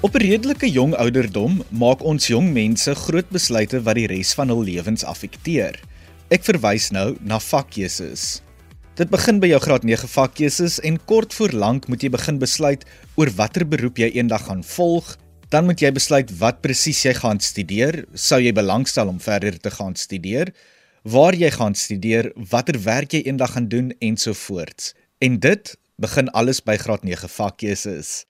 Op 'n redelike jong ouderdom maak ons jong mense groot besluite wat die res van hul lewens affekteer. Ek verwys nou na vakkeuses. Dit begin by jou graad 9 vakkeuses en kort voor lank moet jy begin besluit oor watter beroep jy eendag gaan volg. Dan moet jy besluit wat presies jy gaan studeer, sou jy belangstel om verder te gaan studeer, waar jy gaan studeer, watter werk jy eendag gaan doen ensovoorts. En dit begin alles by graad 9 vakkeuses.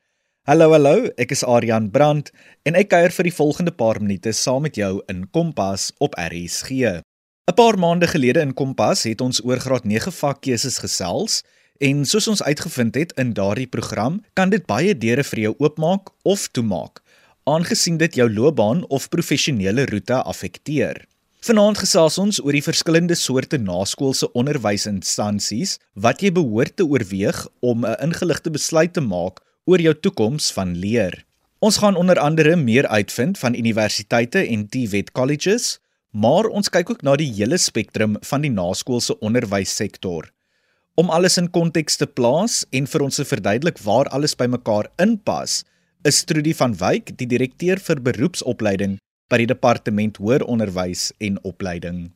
Hallo hallo, ek is Aryan Brandt en ek kuier vir die volgende paar minute saam met jou in Kompas op RSG. 'n Paar maande gelede in Kompas het ons oor graad 9 vakkeuses gesels en soos ons uitgevind het in daardie program, kan dit baie deure vir jou oopmaak of toemaak, aangesien dit jou loopbaan of professionele roete affekteer. Vanaand gesels ons oor die verskillende soorte naskoolse onderwysinstansies wat jy behoort te oorweeg om 'n ingeligte besluit te maak oor jou toekoms van leer. Ons gaan onder andere meer uitvind van universiteite en TVET colleges, maar ons kyk ook na die hele spektrum van die naskoolse onderwyssektor. Om alles in konteks te plaas en vir ons te verduidelik waar alles bymekaar inpas, is Trudy van Wyk, die direkteur vir beroepsopleiding by die Departement Hoër Onderwys en Opleiding.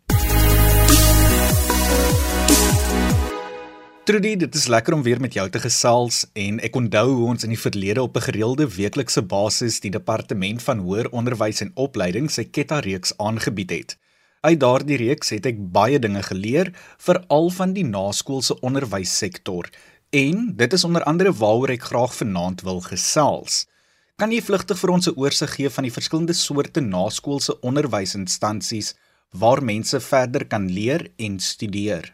Trudy, dit is lekker om weer met jou te gesels en ek onthou hoe ons in die verlede op 'n gereelde weeklikse basis die departement van hoër onderwys en opleiding sy Ketta reeks aangebied het. Uit daardie reeks het ek baie dinge geleer, veral van die naskoolse onderwyssektor en dit is onder andere waaroor ek graag vanaand wil gesels. Kan jy vlugtig vir ons 'n oorsig gee van die verskillende soorte naskoolse onderwysinstansies waar mense verder kan leer en studeer?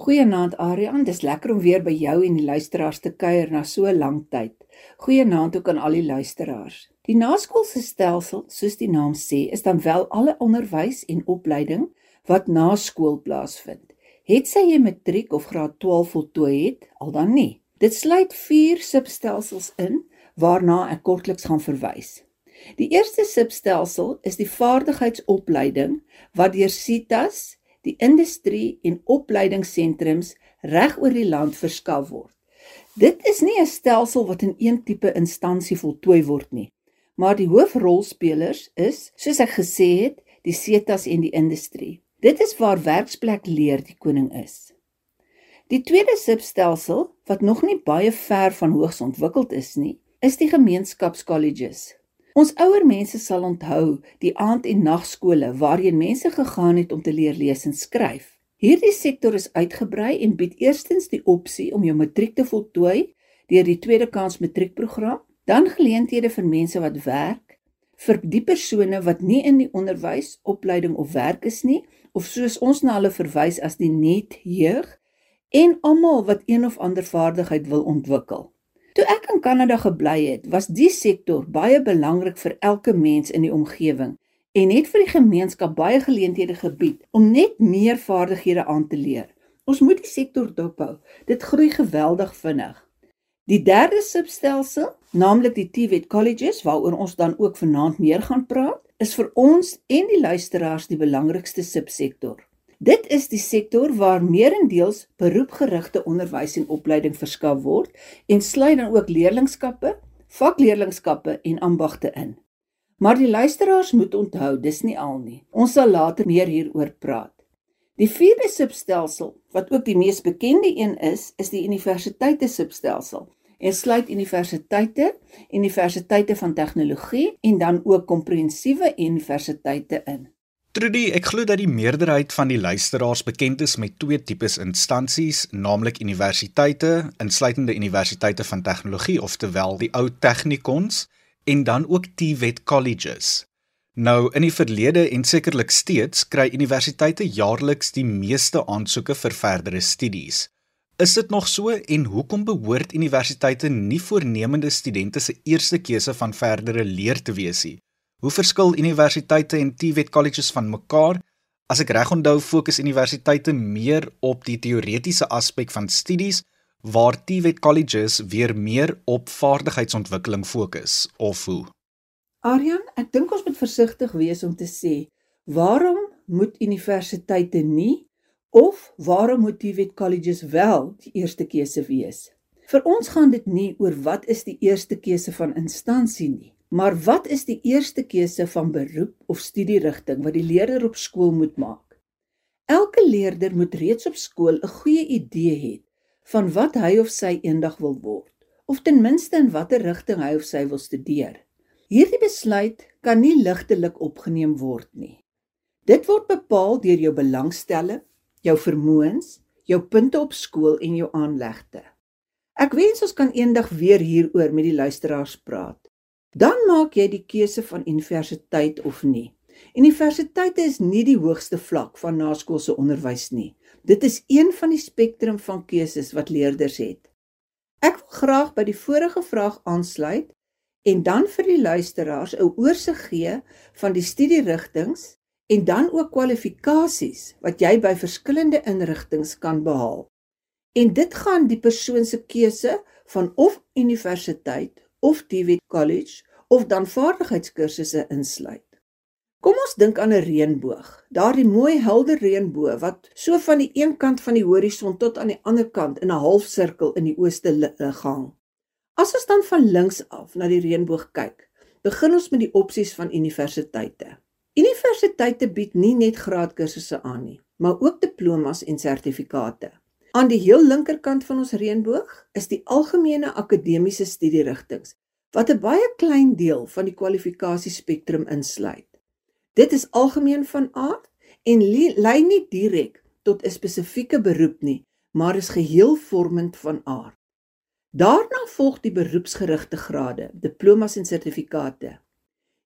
Goeienaand Arian, dis lekker om weer by jou en die luisteraars te kuier na so lank tyd. Goeienaand ook aan al die luisteraars. Die naskoolse stelsel, soos die naam sê, is dan wel alle onderwys en opleiding wat na skool plaasvind. Het sy jy matriek of graad 12 voltooi het, al dan nie. Dit sluit 4 substelsels in waarna ek kortliks gaan verwys. Die eerste substelsel is die vaardigheidsopleiding wat deur CITAS die industrie en opleidingssentrums reg oor die land verskaf word. Dit is nie 'n stelsel wat in een tipe instansie voltooi word nie, maar die hoofrolspelers is, soos ek gesê het, die setas en die industrie. Dit is waar werksplek leer die koning is. Die tweede substelsel wat nog nie baie ver van hoogs ontwikkeld is nie, is die gemeenskapskolleges Ons ouer mense sal onthou die aand- en nagskole waarheen mense gegaan het om te leer lees en skryf. Hierdie sektor is uitgebrei en bied eerstens die opsie om jou matriek te voltooi deur die tweede kans matriekprogram, dan geleenthede vir mense wat werk, vir die persone wat nie in die onderwys, opleiding of werk is nie, of soos ons na hulle verwys as die net jeug en almal wat een of ander vaardigheid wil ontwikkel. Toe ek in Kanada gebly het, was die sektor baie belangrik vir elke mens in die omgewing en het vir die gemeenskap baie geleenthede gebied om net meer vaardighede aan te leer. Ons moet die sektor dophou. Dit groei geweldig vinnig. Die derde substelsel, naamlik die TVET colleges waaroor ons dan ook vanaand meer gaan praat, is vir ons en die luisteraars die belangrikste subsektor. Dit is die sektor waar meerendeels beroepgerigte onderwys en opleiding verskaf word en sluit dan ook leerlingskappe, vakleerlingskappe en ambagte in. Maar die luisteraars moet onthou, dis nie al nie. Ons sal later meer hieroor praat. Die vierde substelsel, wat ook die mees bekende een is, is die universiteite substelsel en sluit universiteite, universiteite van tegnologie en dan ook komprehensiewe universiteite in. Trudy, ek glo dat die meerderheid van die luisteraars bekend is met twee tipes instansies, naamlik universiteite, insluitende universiteite van tegnologie, oftewel die ou technikons, en dan ook TVET colleges. Nou, in die verlede en sekerlik steeds, kry universiteite jaarliks die meeste aansoeke vir verdere studies. Is dit nog so en hoekom behoort universiteite nie voornemende studente se eerste keuse van verdere leer te wees nie? Hoe verskil universiteite en TVET colleges van mekaar? As ek reg onthou, fokus universiteite meer op die teoretiese aspek van studies, waar TVET colleges weer meer op vaardigheidsontwikkeling fokus, of hoe? Aryan, ek dink ons moet versigtig wees om te sê, waarom moet universiteite nie of waarom moet TVET colleges wel die eerste keuse wees? Vir ons gaan dit nie oor wat is die eerste keuse van instansie nie, maar wat is die eerste keuse van beroep of studierigting wat die leerder op skool moet maak? Elke leerder moet reeds op skool 'n goeie idee hê van wat hy of sy eendag wil word, of ten minste in watter rigting hy of sy wil studeer. Hierdie besluit kan nie ligtelik opgeneem word nie. Dit word bepaal deur jou belangstelling, jou vermoëns, jou punte op skool en jou aanlegte. Ek wens ons kan eendag weer hieroor met die luisteraars praat. Dan maak jy die keuse van universiteit of nie. Universiteite is nie die hoogste vlak van naskoolse onderwys nie. Dit is een van die spektrum van keuses wat leerders het. Ek wil graag by die vorige vraag aansluit en dan vir die luisteraars 'n oorsig gee van die studierigtings en dan ook kwalifikasies wat jy by verskillende inrigtinge kan behaal. En dit gaan die persoon se keuse van of universiteit of TVET college of dan vaardigheidskursusse insluit. Kom ons dink aan 'n reënboog. Daardie mooi helder reënboog wat so van die een kant van die horison tot aan die ander kant in 'n halfsirkel in die ooste gang. As ons dan van links af na die reënboog kyk, begin ons met die opsies van universiteite. Universiteite bied nie net graadkursusse aan nie, maar ook diplomas en sertifikate. Aan die heel linkerkant van ons reënboog is die algemene akademiese studierigtinge wat 'n baie klein deel van die kwalifikasiespektrum insluit. Dit is algemeen van aard en lei nie direk tot 'n spesifieke beroep nie, maar is geheel vormend van aard. Daarna volg die beroepsgerigte grade, diplomas en sertifikate.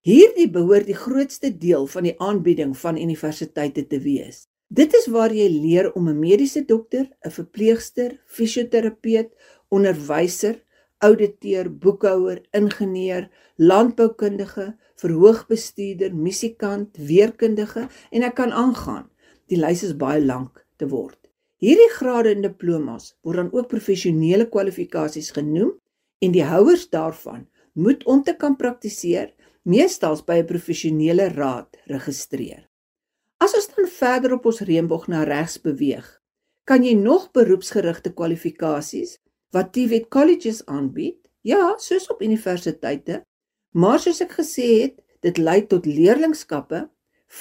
Hierdie behoort die grootste deel van die aanbieding van universiteite te wees. Dit is waar jy leer om 'n mediese dokter, 'n verpleegster, fisioterapeut, onderwyser, ouditeur, boekhouer, ingenieur, landboukundige, verhoogbestuurder, musikant, weerkundige en ek kan aangaan. Die lys is baie lank te word. Hierdie grade en diplomas word dan ook professionele kwalifikasies genoem en die houers daarvan moet om te kan praktiseer meestals by 'n professionele raad registreer. As ons dan verder op ons reënboog na regs beweeg, kan jy nog beroepsgerigte kwalifikasies wat TVET colleges aanbied, ja, soos op universiteite, maar soos ek gesê het, dit lei tot leerlingskappe,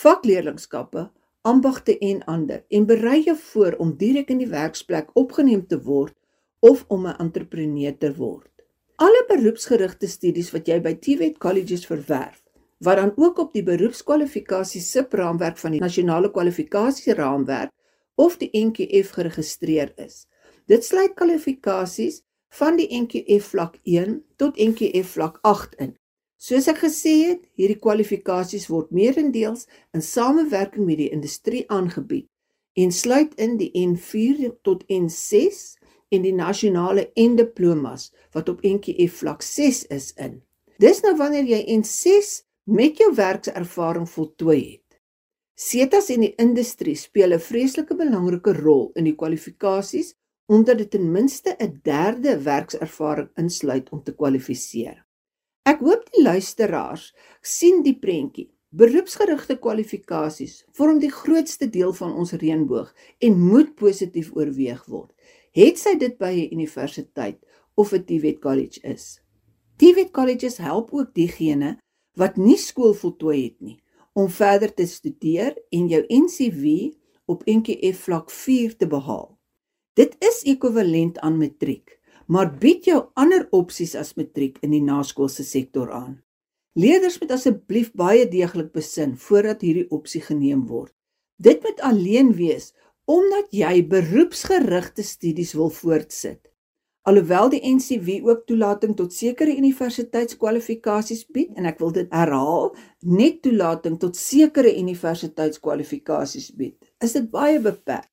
vakleerlingskappe ambagte en ander en berei jou voor om direk in die werksplek opgeneem te word of om 'n entrepreneur te word. Alle beroepsgerigte studies wat jy by TVET colleges verwerf, wat dan ook op die beroepskwalifikasie subraamwerk van die nasionale kwalifikasieraamwerk of die NQF geregistreer is. Dit sluit kwalifikasies van die NQF vlak 1 tot NQF vlak 8 in. Soos ek gesê het, hierdie kwalifikasies word meerendeels in samewerking met die industrie aangebied en sluit in die N4 tot N6 en die nasionale en diplomas wat op NQF vlak 6 is in. Dis nou wanneer jy N6 met jou werkservaring voltooi het. SETAs en die industrie speel 'n vreeslike belangrike rol in die kwalifikasies omdat dit ten minste 'n derde werkservaring insluit om te kwalifiseer. Ek hoop die luisteraars sien die prentjie. Beroepsgerigte kwalifikasies vorm die grootste deel van ons reënboog en moet positief oorweeg word. Het sy dit by 'n universiteit of 'n TVET college is. TVET colleges help ook diegene wat nie skool voltooi het nie om verder te studeer en jou NCV op NQF vlak 4 te behaal. Dit is ekwivalent aan matriek maar bied jou ander opsies as matriek in die naskoolse sektor aan. Leerders moet asseblief baie deeglik besin voordat hierdie opsie geneem word. Dit moet alleen wees omdat jy beroepsgerigte studies wil voortsit. Alhoewel die NCW ook toelating tot sekere universiteitskwalifikasies bied en ek wil dit herhaal, net toelating tot sekere universiteitskwalifikasies bied, is dit baie beperk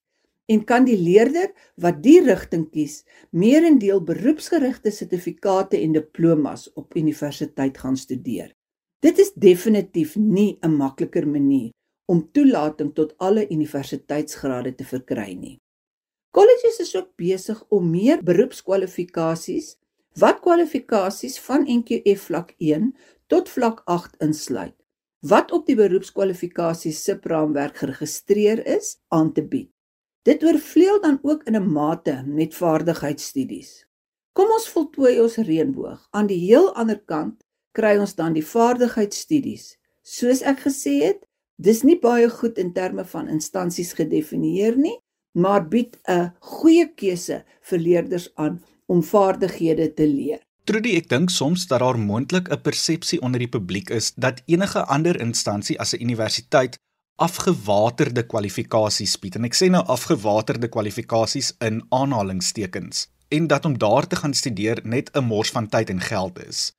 en kan die leerder wat die rigting kies, meerendeel beroepsgerigte sertifikate en diplomas op universiteit gaan studeer. Dit is definitief nie 'n makliker manier om toelating tot alle universiteitsgrade te verkry nie. Colleges is ook besig om meer beroepskwalifikasies wat kwalifikasies van NQF vlak 1 tot vlak 8 insluit wat op die beroepskwalifikasies subraamwerk geregistreer is aan te bied. Dit oorvleuel dan ook in 'n mate met vaardigheidsstudies. Kom ons voltooi ons reënboog. Aan die heel ander kant kry ons dan die vaardigheidsstudies. Soos ek gesê het, dis nie baie goed in terme van instansies gedefinieer nie, maar bied 'n goeie keuse vir leerders aan om vaardighede te leer. Trudy, ek dink soms dat daar moontlik 'n persepsie onder die publiek is dat enige ander instansie as 'n universiteit afgewaterde kwalifikasies bied. En ek sê nou afgewaterde kwalifikasies in aanhalingstekens en dat om daar te gaan studeer net 'n mors van tyd en geld is.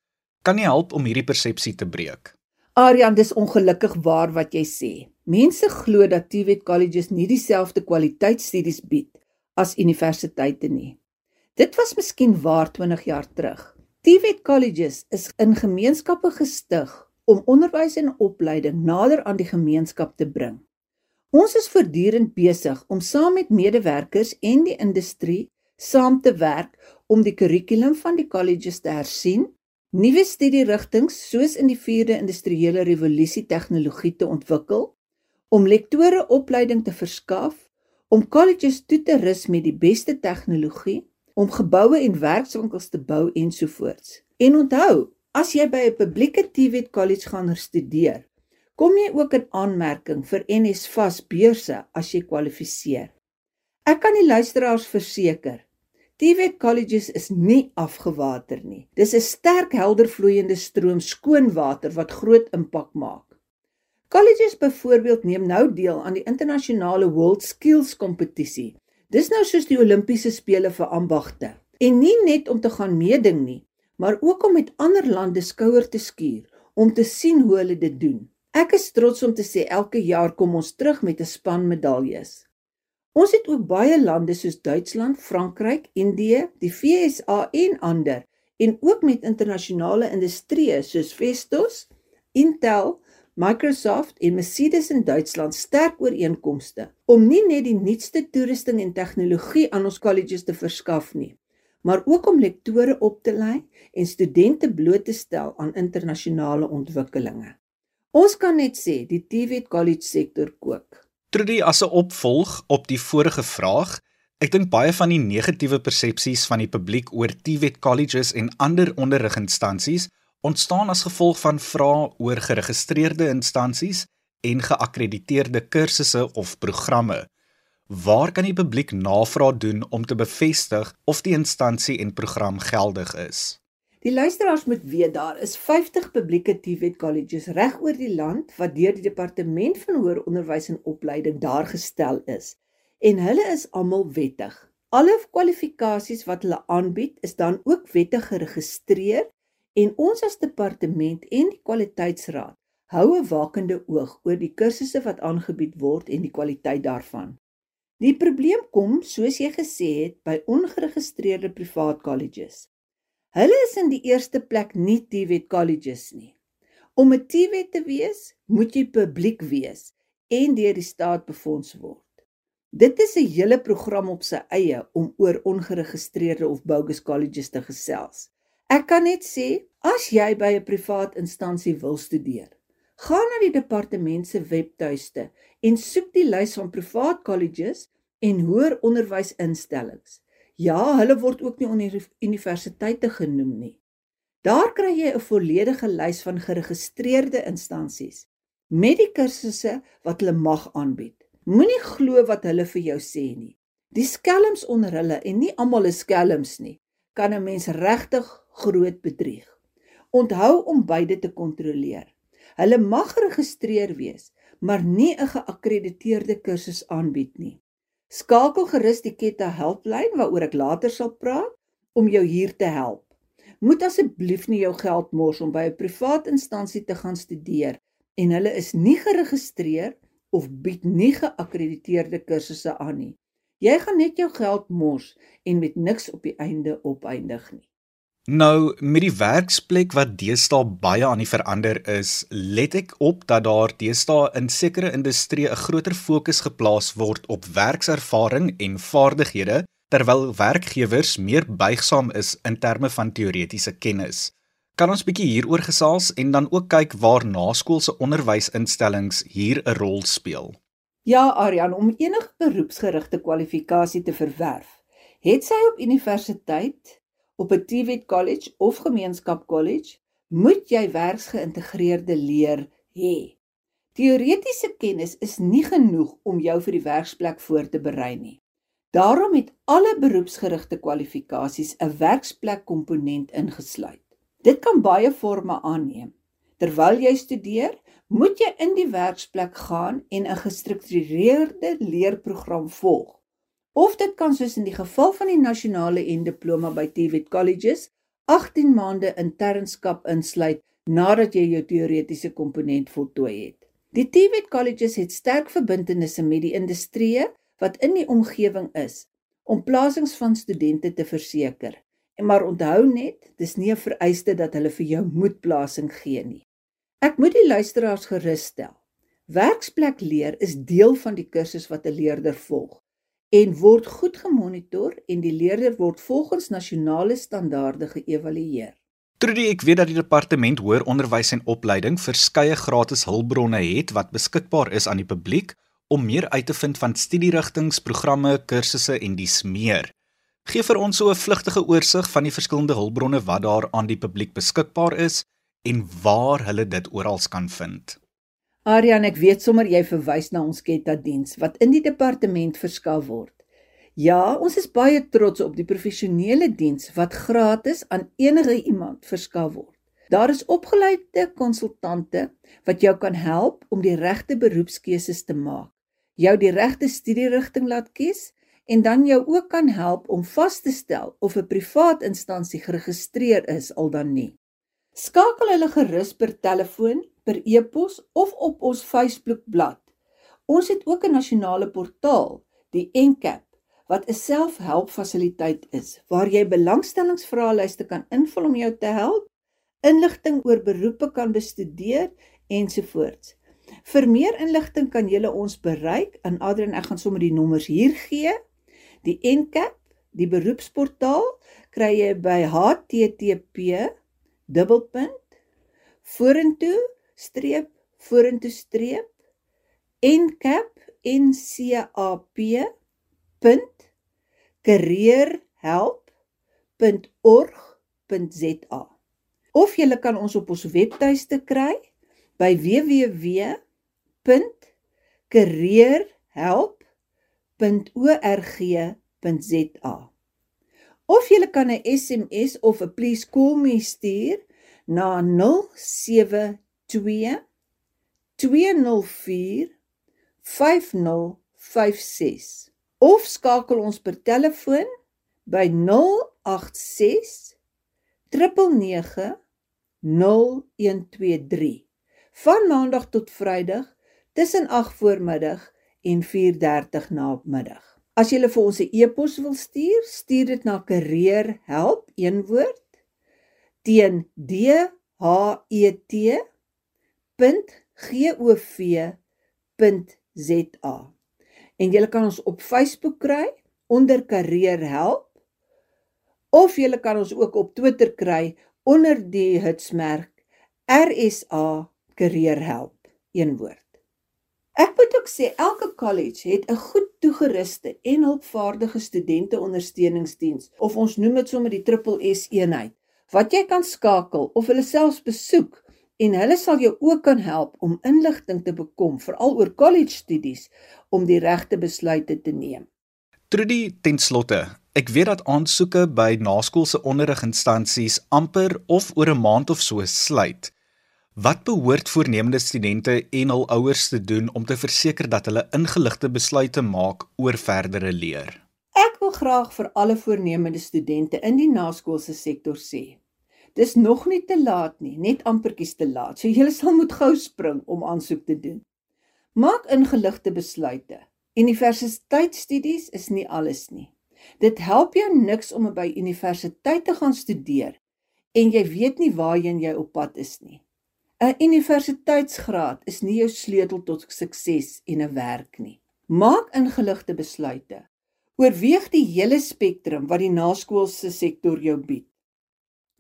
Kan nie help om hierdie persepsie te breek. Arian, dis ongelukkig waar wat jy sê. Mense glo dat TVET colleges nie dieselfde kwaliteitsstudies bied as universiteite nie. Dit was miskien waar 20 jaar terug. TVET colleges is in gemeenskappe gestig om onderwys en opleiding nader aan die gemeenskap te bring. Ons is voortdurend besig om saam met medewerkers en die industrie saam te werk om die kurrikulum van die colleges te hersien, nuwe studierigtinge soos in die 4de industriële revolusie tegnologie te ontwikkel, om lektore opleiding te verskaf, om colleges toe te rus met die beste tegnologie om geboue en werkswinkels te bou ensovoorts. En onthou, as jy by 'n publieke TVET college gaan studeer, kom jy ook in aanmerking vir NSFAS beurse as jy kwalifiseer. Ek kan die luisteraars verseker, TVET colleges is nie afgewater nie. Dis 'n sterk helder vloeiende stroom skoon water wat groot impak maak. Colleges byvoorbeeld neem nou deel aan die internasionale World Skills kompetisie Dis nou soos die Olimpiese spele vir ambagte. En nie net om te gaan meeding nie, maar ook om met ander lande skouer te skuur om te sien hoe hulle dit doen. Ek is trots om te sê elke jaar kom ons terug met 'n span medaljes. Ons het ook baie lande soos Duitsland, Frankryk, Indië, die VSA en ander en ook met internasionale industrieë soos Vestos, Intel, Microsoft en Mercedes in Duitsland sterk ooreenkomste om nie net die nuutste toerusting en tegnologie aan ons colleges te verskaf nie, maar ook om lektore op te lei en studente bloot te stel aan internasionale ontwikkelinge. Ons kan net sê die TVET College sektor kook. Trudy as 'n opvolg op die vorige vraag, ek dink baie van die negatiewe persepsies van die publiek oor TVET colleges en ander onderriginstansies ontstaan as gevolg van vrae oor geregistreerde instansies en geakkrediteerde kursusse of programme. Waar kan die publiek navraag doen om te bevestig of die instansie en program geldig is? Die luisteraars moet weet daar is 50 publieke TVET colleges reg oor die land wat deur die departement van hoër onderwys en opleiding daar gestel is en hulle is almal wettig. Alle kwalifikasies wat hulle aanbied is dan ook wettig geregistreer En ons as departement en die kwaliteitsraad hou 'n wakende oog oor die kursusse wat aangebied word en die kwaliteit daarvan. Die probleem kom, soos jy gesê het, by ongeregistreerde privaat colleges. Hulle is in die eerste plek nie TVET colleges nie. Om 'n TVET te wees, moet jy publiek wees en deur die staat befonds word. Dit is 'n hele program op sy eie om oor ongeregistreerde of bogus colleges te gesels. Ek kan net sê, as jy by 'n privaat instansie wil studeer, gaan na die departement se webtuiste en soek die lys van privaat colleges en hoër onderwysinstellings. Ja, hulle word ook nie universiteite genoem nie. Daar kry jy 'n volledige lys van geregistreerde instansies met die kursusse wat hulle mag aanbied. Moenie glo wat hulle vir jou sê nie. Die skelms onder hulle en nie almal is skelms nie, kan 'n mens regtig groot bedrieg. Onthou om beide te kontroleer. Hulle mag geregistreer wees, maar nie 'n geakkrediteerde kursus aanbied nie. Skakel gerus die Ketta helplyn waaroor ek later sal praat om jou hier te help. Moet asseblief nie jou geld mors om by 'n privaat instansie te gaan studeer en hulle is nie geregistreer of bied nie geakkrediteerde kursusse aan nie. Jy gaan net jou geld mors en met niks op die einde opeindig nie. Nou met die werksplek wat deesdae baie aan die verander is, let ek op dat daar deesdae in sekere industrieë 'n groter fokus geplaas word op werkservaring en vaardighede terwyl werkgewers meer buigsaam is in terme van teoretiese kennis. Kan ons bietjie hieroor gesels en dan ook kyk waar naskoolse onderwysinstellings hier 'n rol speel? Ja, Aryan, om enige beroepsgerigte kwalifikasie te verwerf, het sy op universiteit op 'n TVET college of gemeenskap college, moet jy werksgeïntegreerde leer hê. Teoretiese kennis is nie genoeg om jou vir die werksplek voor te berei nie. Daarom het alle beroepsgerigte kwalifikasies 'n werksplek komponent ingesluit. Dit kan baie forme aanneem. Terwyl jy studeer, moet jy in die werksplek gaan en 'n gestruktureerde leerprogram volg. Of dit kan soos in die geval van die nasionale en diploma by TVET colleges 18 maande internskap insluit nadat jy jou teoretiese komponent voltooi het. Die TVET colleges het sterk verbintenisse met die industrie wat in die omgewing is om plasings van studente te verseker. En maar onthou net, dis nie 'n vereiste dat hulle vir jou moet plasing gee nie. Ek moet die luisteraars gerus stel. Werksplek leer is deel van die kursus wat 'n leerder volg en word goed gemonitor en die leerder word volgens nasionale standaarde geëvalueer. Trudy, ek weet dat die departement hoër onderwys en opleiding verskeie gratis hulpbronne het wat beskikbaar is aan die publiek om meer uit te vind van studierigtinge, programme, kursusse en dies meer. Gee vir ons so 'n vlugtige oorsig van die verskillende hulpbronne wat daar aan die publiek beskikbaar is en waar hulle dit oral kan vind. Aryan, ek weet sommer jy verwys na ons Ketta diens wat in die departement verskaf word. Ja, ons is baie trots op die professionele diens wat gratis aan enige iemand verskaf word. Daar is opgeleide konsultante wat jou kan help om die regte beroepskeuses te maak, jou die regte studierigting laat kies en dan jou ook kan help om vas te stel of 'n privaat instansie geregistreer is al dan nie. Skakel hulle gerus per telefoon, per e-pos of op ons Facebookblad. Ons het ook 'n nasionale portaal, die Encap, wat 'n selfhelpfasiliteit is waar jy belangstellingsvraelyste kan invul om jou te help, inligting oor beroepe kan bestudeer ensovoorts. Vir meer inligting kan jy ons bereik aan Adrian ek gaan sommer die nommers hier gee. Die Encap, die beroepsportaal kry jy by http dubbelpunt vorentoe streep vorentoe streep encap ncap punt careerhelp.org.za of jy kan ons op ons webtuiste kry by www.careerhelp.org.za of jy kan 'n SMS of 'n please call me stuur na 072 204 5056 of skakel ons per telefoon by 086 399 0123 van maandag tot vrydag tussen 8 voormiddag en 4:30 namiddag As jy vir ons 'n e-pos wil stuur, stuur dit na careerhelp een woord teen dhet.gov.za. En jy kan ons op Facebook kry onder careerhelp of jy kan ons ook op Twitter kry onder die hitsmerk RSA careerhelp een woord. Ek moet ook sê elke college het 'n goed toegeruste en hulpvaardige studente ondersteuningsdiens of ons noem dit sommer die triple S eenheid wat jy kan skakel of hulle selfs besoek en hulle sal jou ook kan help om inligting te bekom veral oor college studies om die regte besluite te neem. Trudy ten slotte, ek weet dat aansoeke by naskoolse onderriginstansies amper of oor 'n maand of so sluit. Wat behoort voornemende studente en hul ouers te doen om te verseker dat hulle ingeligte besluite maak oor verdere leer? Ek wil graag vir alle voornemende studente in die naskoolse sektor sê: Dis nog nie te laat nie, net ampertjies te laat. So jy sal moet gou spring om aansoek te doen. Maak ingeligte besluite. Universiteitsstudies is nie alles nie. Dit help jou niks om by universiteit te gaan studeer en jy weet nie waarheen jy op pad is nie. 'n Universiteitsgraad is nie jou sleutel tot sukses en 'n werk nie. Maak ingeligte besluite. Oorweeg die hele spektrum wat die naskoolse sektor jou bied.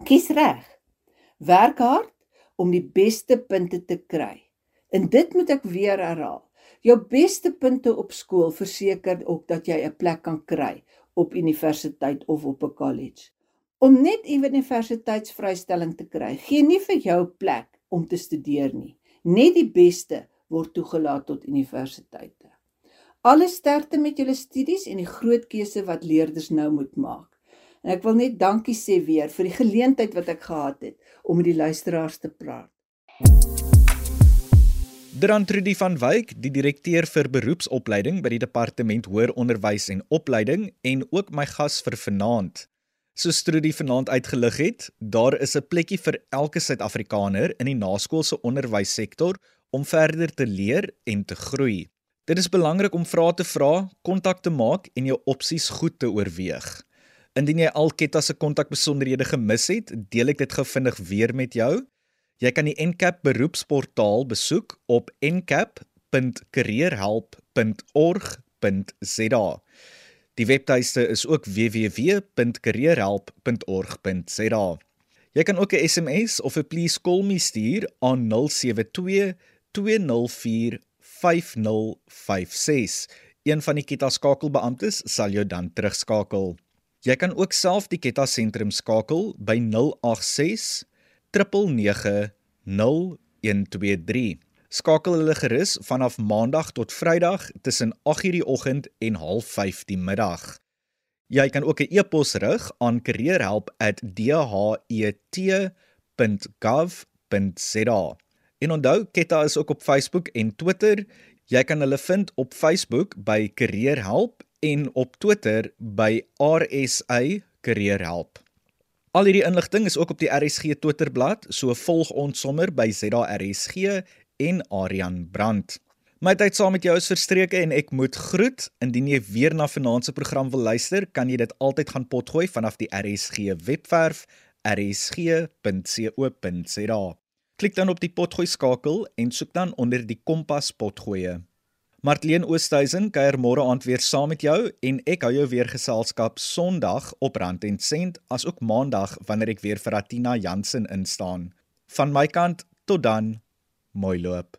Kies reg. Werk hard om die beste punte te kry. En dit moet ek weer herhaal. Jou beste punte op skool verseker ook dat jy 'n plek kan kry op universiteit of op 'n college. Om net universiteitsvrystelling te kry, gee nie vir jou plek om te studeer nie. Net die beste word toegelaat tot universiteite. Alle sterkte met julle studies en die groot keuse wat leerders nou moet maak. En ek wil net dankie sê weer vir die geleentheid wat ek gehad het om met die luisteraars te praat. Dran Trudy van Wyk, die direkteur vir beroepsopleiding by die Departement Hoër Onderwys en Opleiding en ook my gas vir vanaand. So Trudy vanaand uitgelig het, daar is 'n plekkie vir elke Suid-Afrikaner in die naskoolse onderwyssektor om verder te leer en te groei. Dit is belangrik om vrae te vra, kontak te maak en jou opsies goed te oorweeg. Indien jy al Ketta se kontakbesonderhede gemis het, deel ek dit gou vinnig weer met jou. Jy kan die Encap beroepsportaal besoek op encap.careerhelp.org.za. Die webtuiste is ook www.careerhelp.org.za. Jy kan ook 'n SMS of 'n please call me stuur aan 072 204 5056. Een van die Kita skakelbeamptes sal jou dan terugskakel. Jy kan ook self die Kita sentrum skakel by 086 999 0123. Skakel hulle gerus vanaf Maandag tot Vrydag tussen 8:00 die oggend en 05:30 die middag. Jy kan ook 'n e-pos rig aan careerhelp@dhet.gov.za. En onthou, Ketta is ook op Facebook en Twitter. Jy kan hulle vind op Facebook by Career Help en op Twitter by RSA Career Help. Al hierdie inligting is ook op die RSG Twitterblad, so volg ons sommer by ZRSG en Aryan Brandt. My tyd saam met jou is verstreke en ek moet groet. Indien jy weer na vanaand se program wil luister, kan jy dit altyd gaan potgooi vanaf die RSG webwerf rsg.co.za. Klik dan op die potgooi skakel en soek dan onder die kompas potgoeie. Martleen Oosthuizen kuier môre aand weer saam met jou en ek hou jou weer geselskap Sondag op Rand en Sent asook Maandag wanneer ek weer vir Atina Jansen instaan. Van my kant tot dan, mooi loop.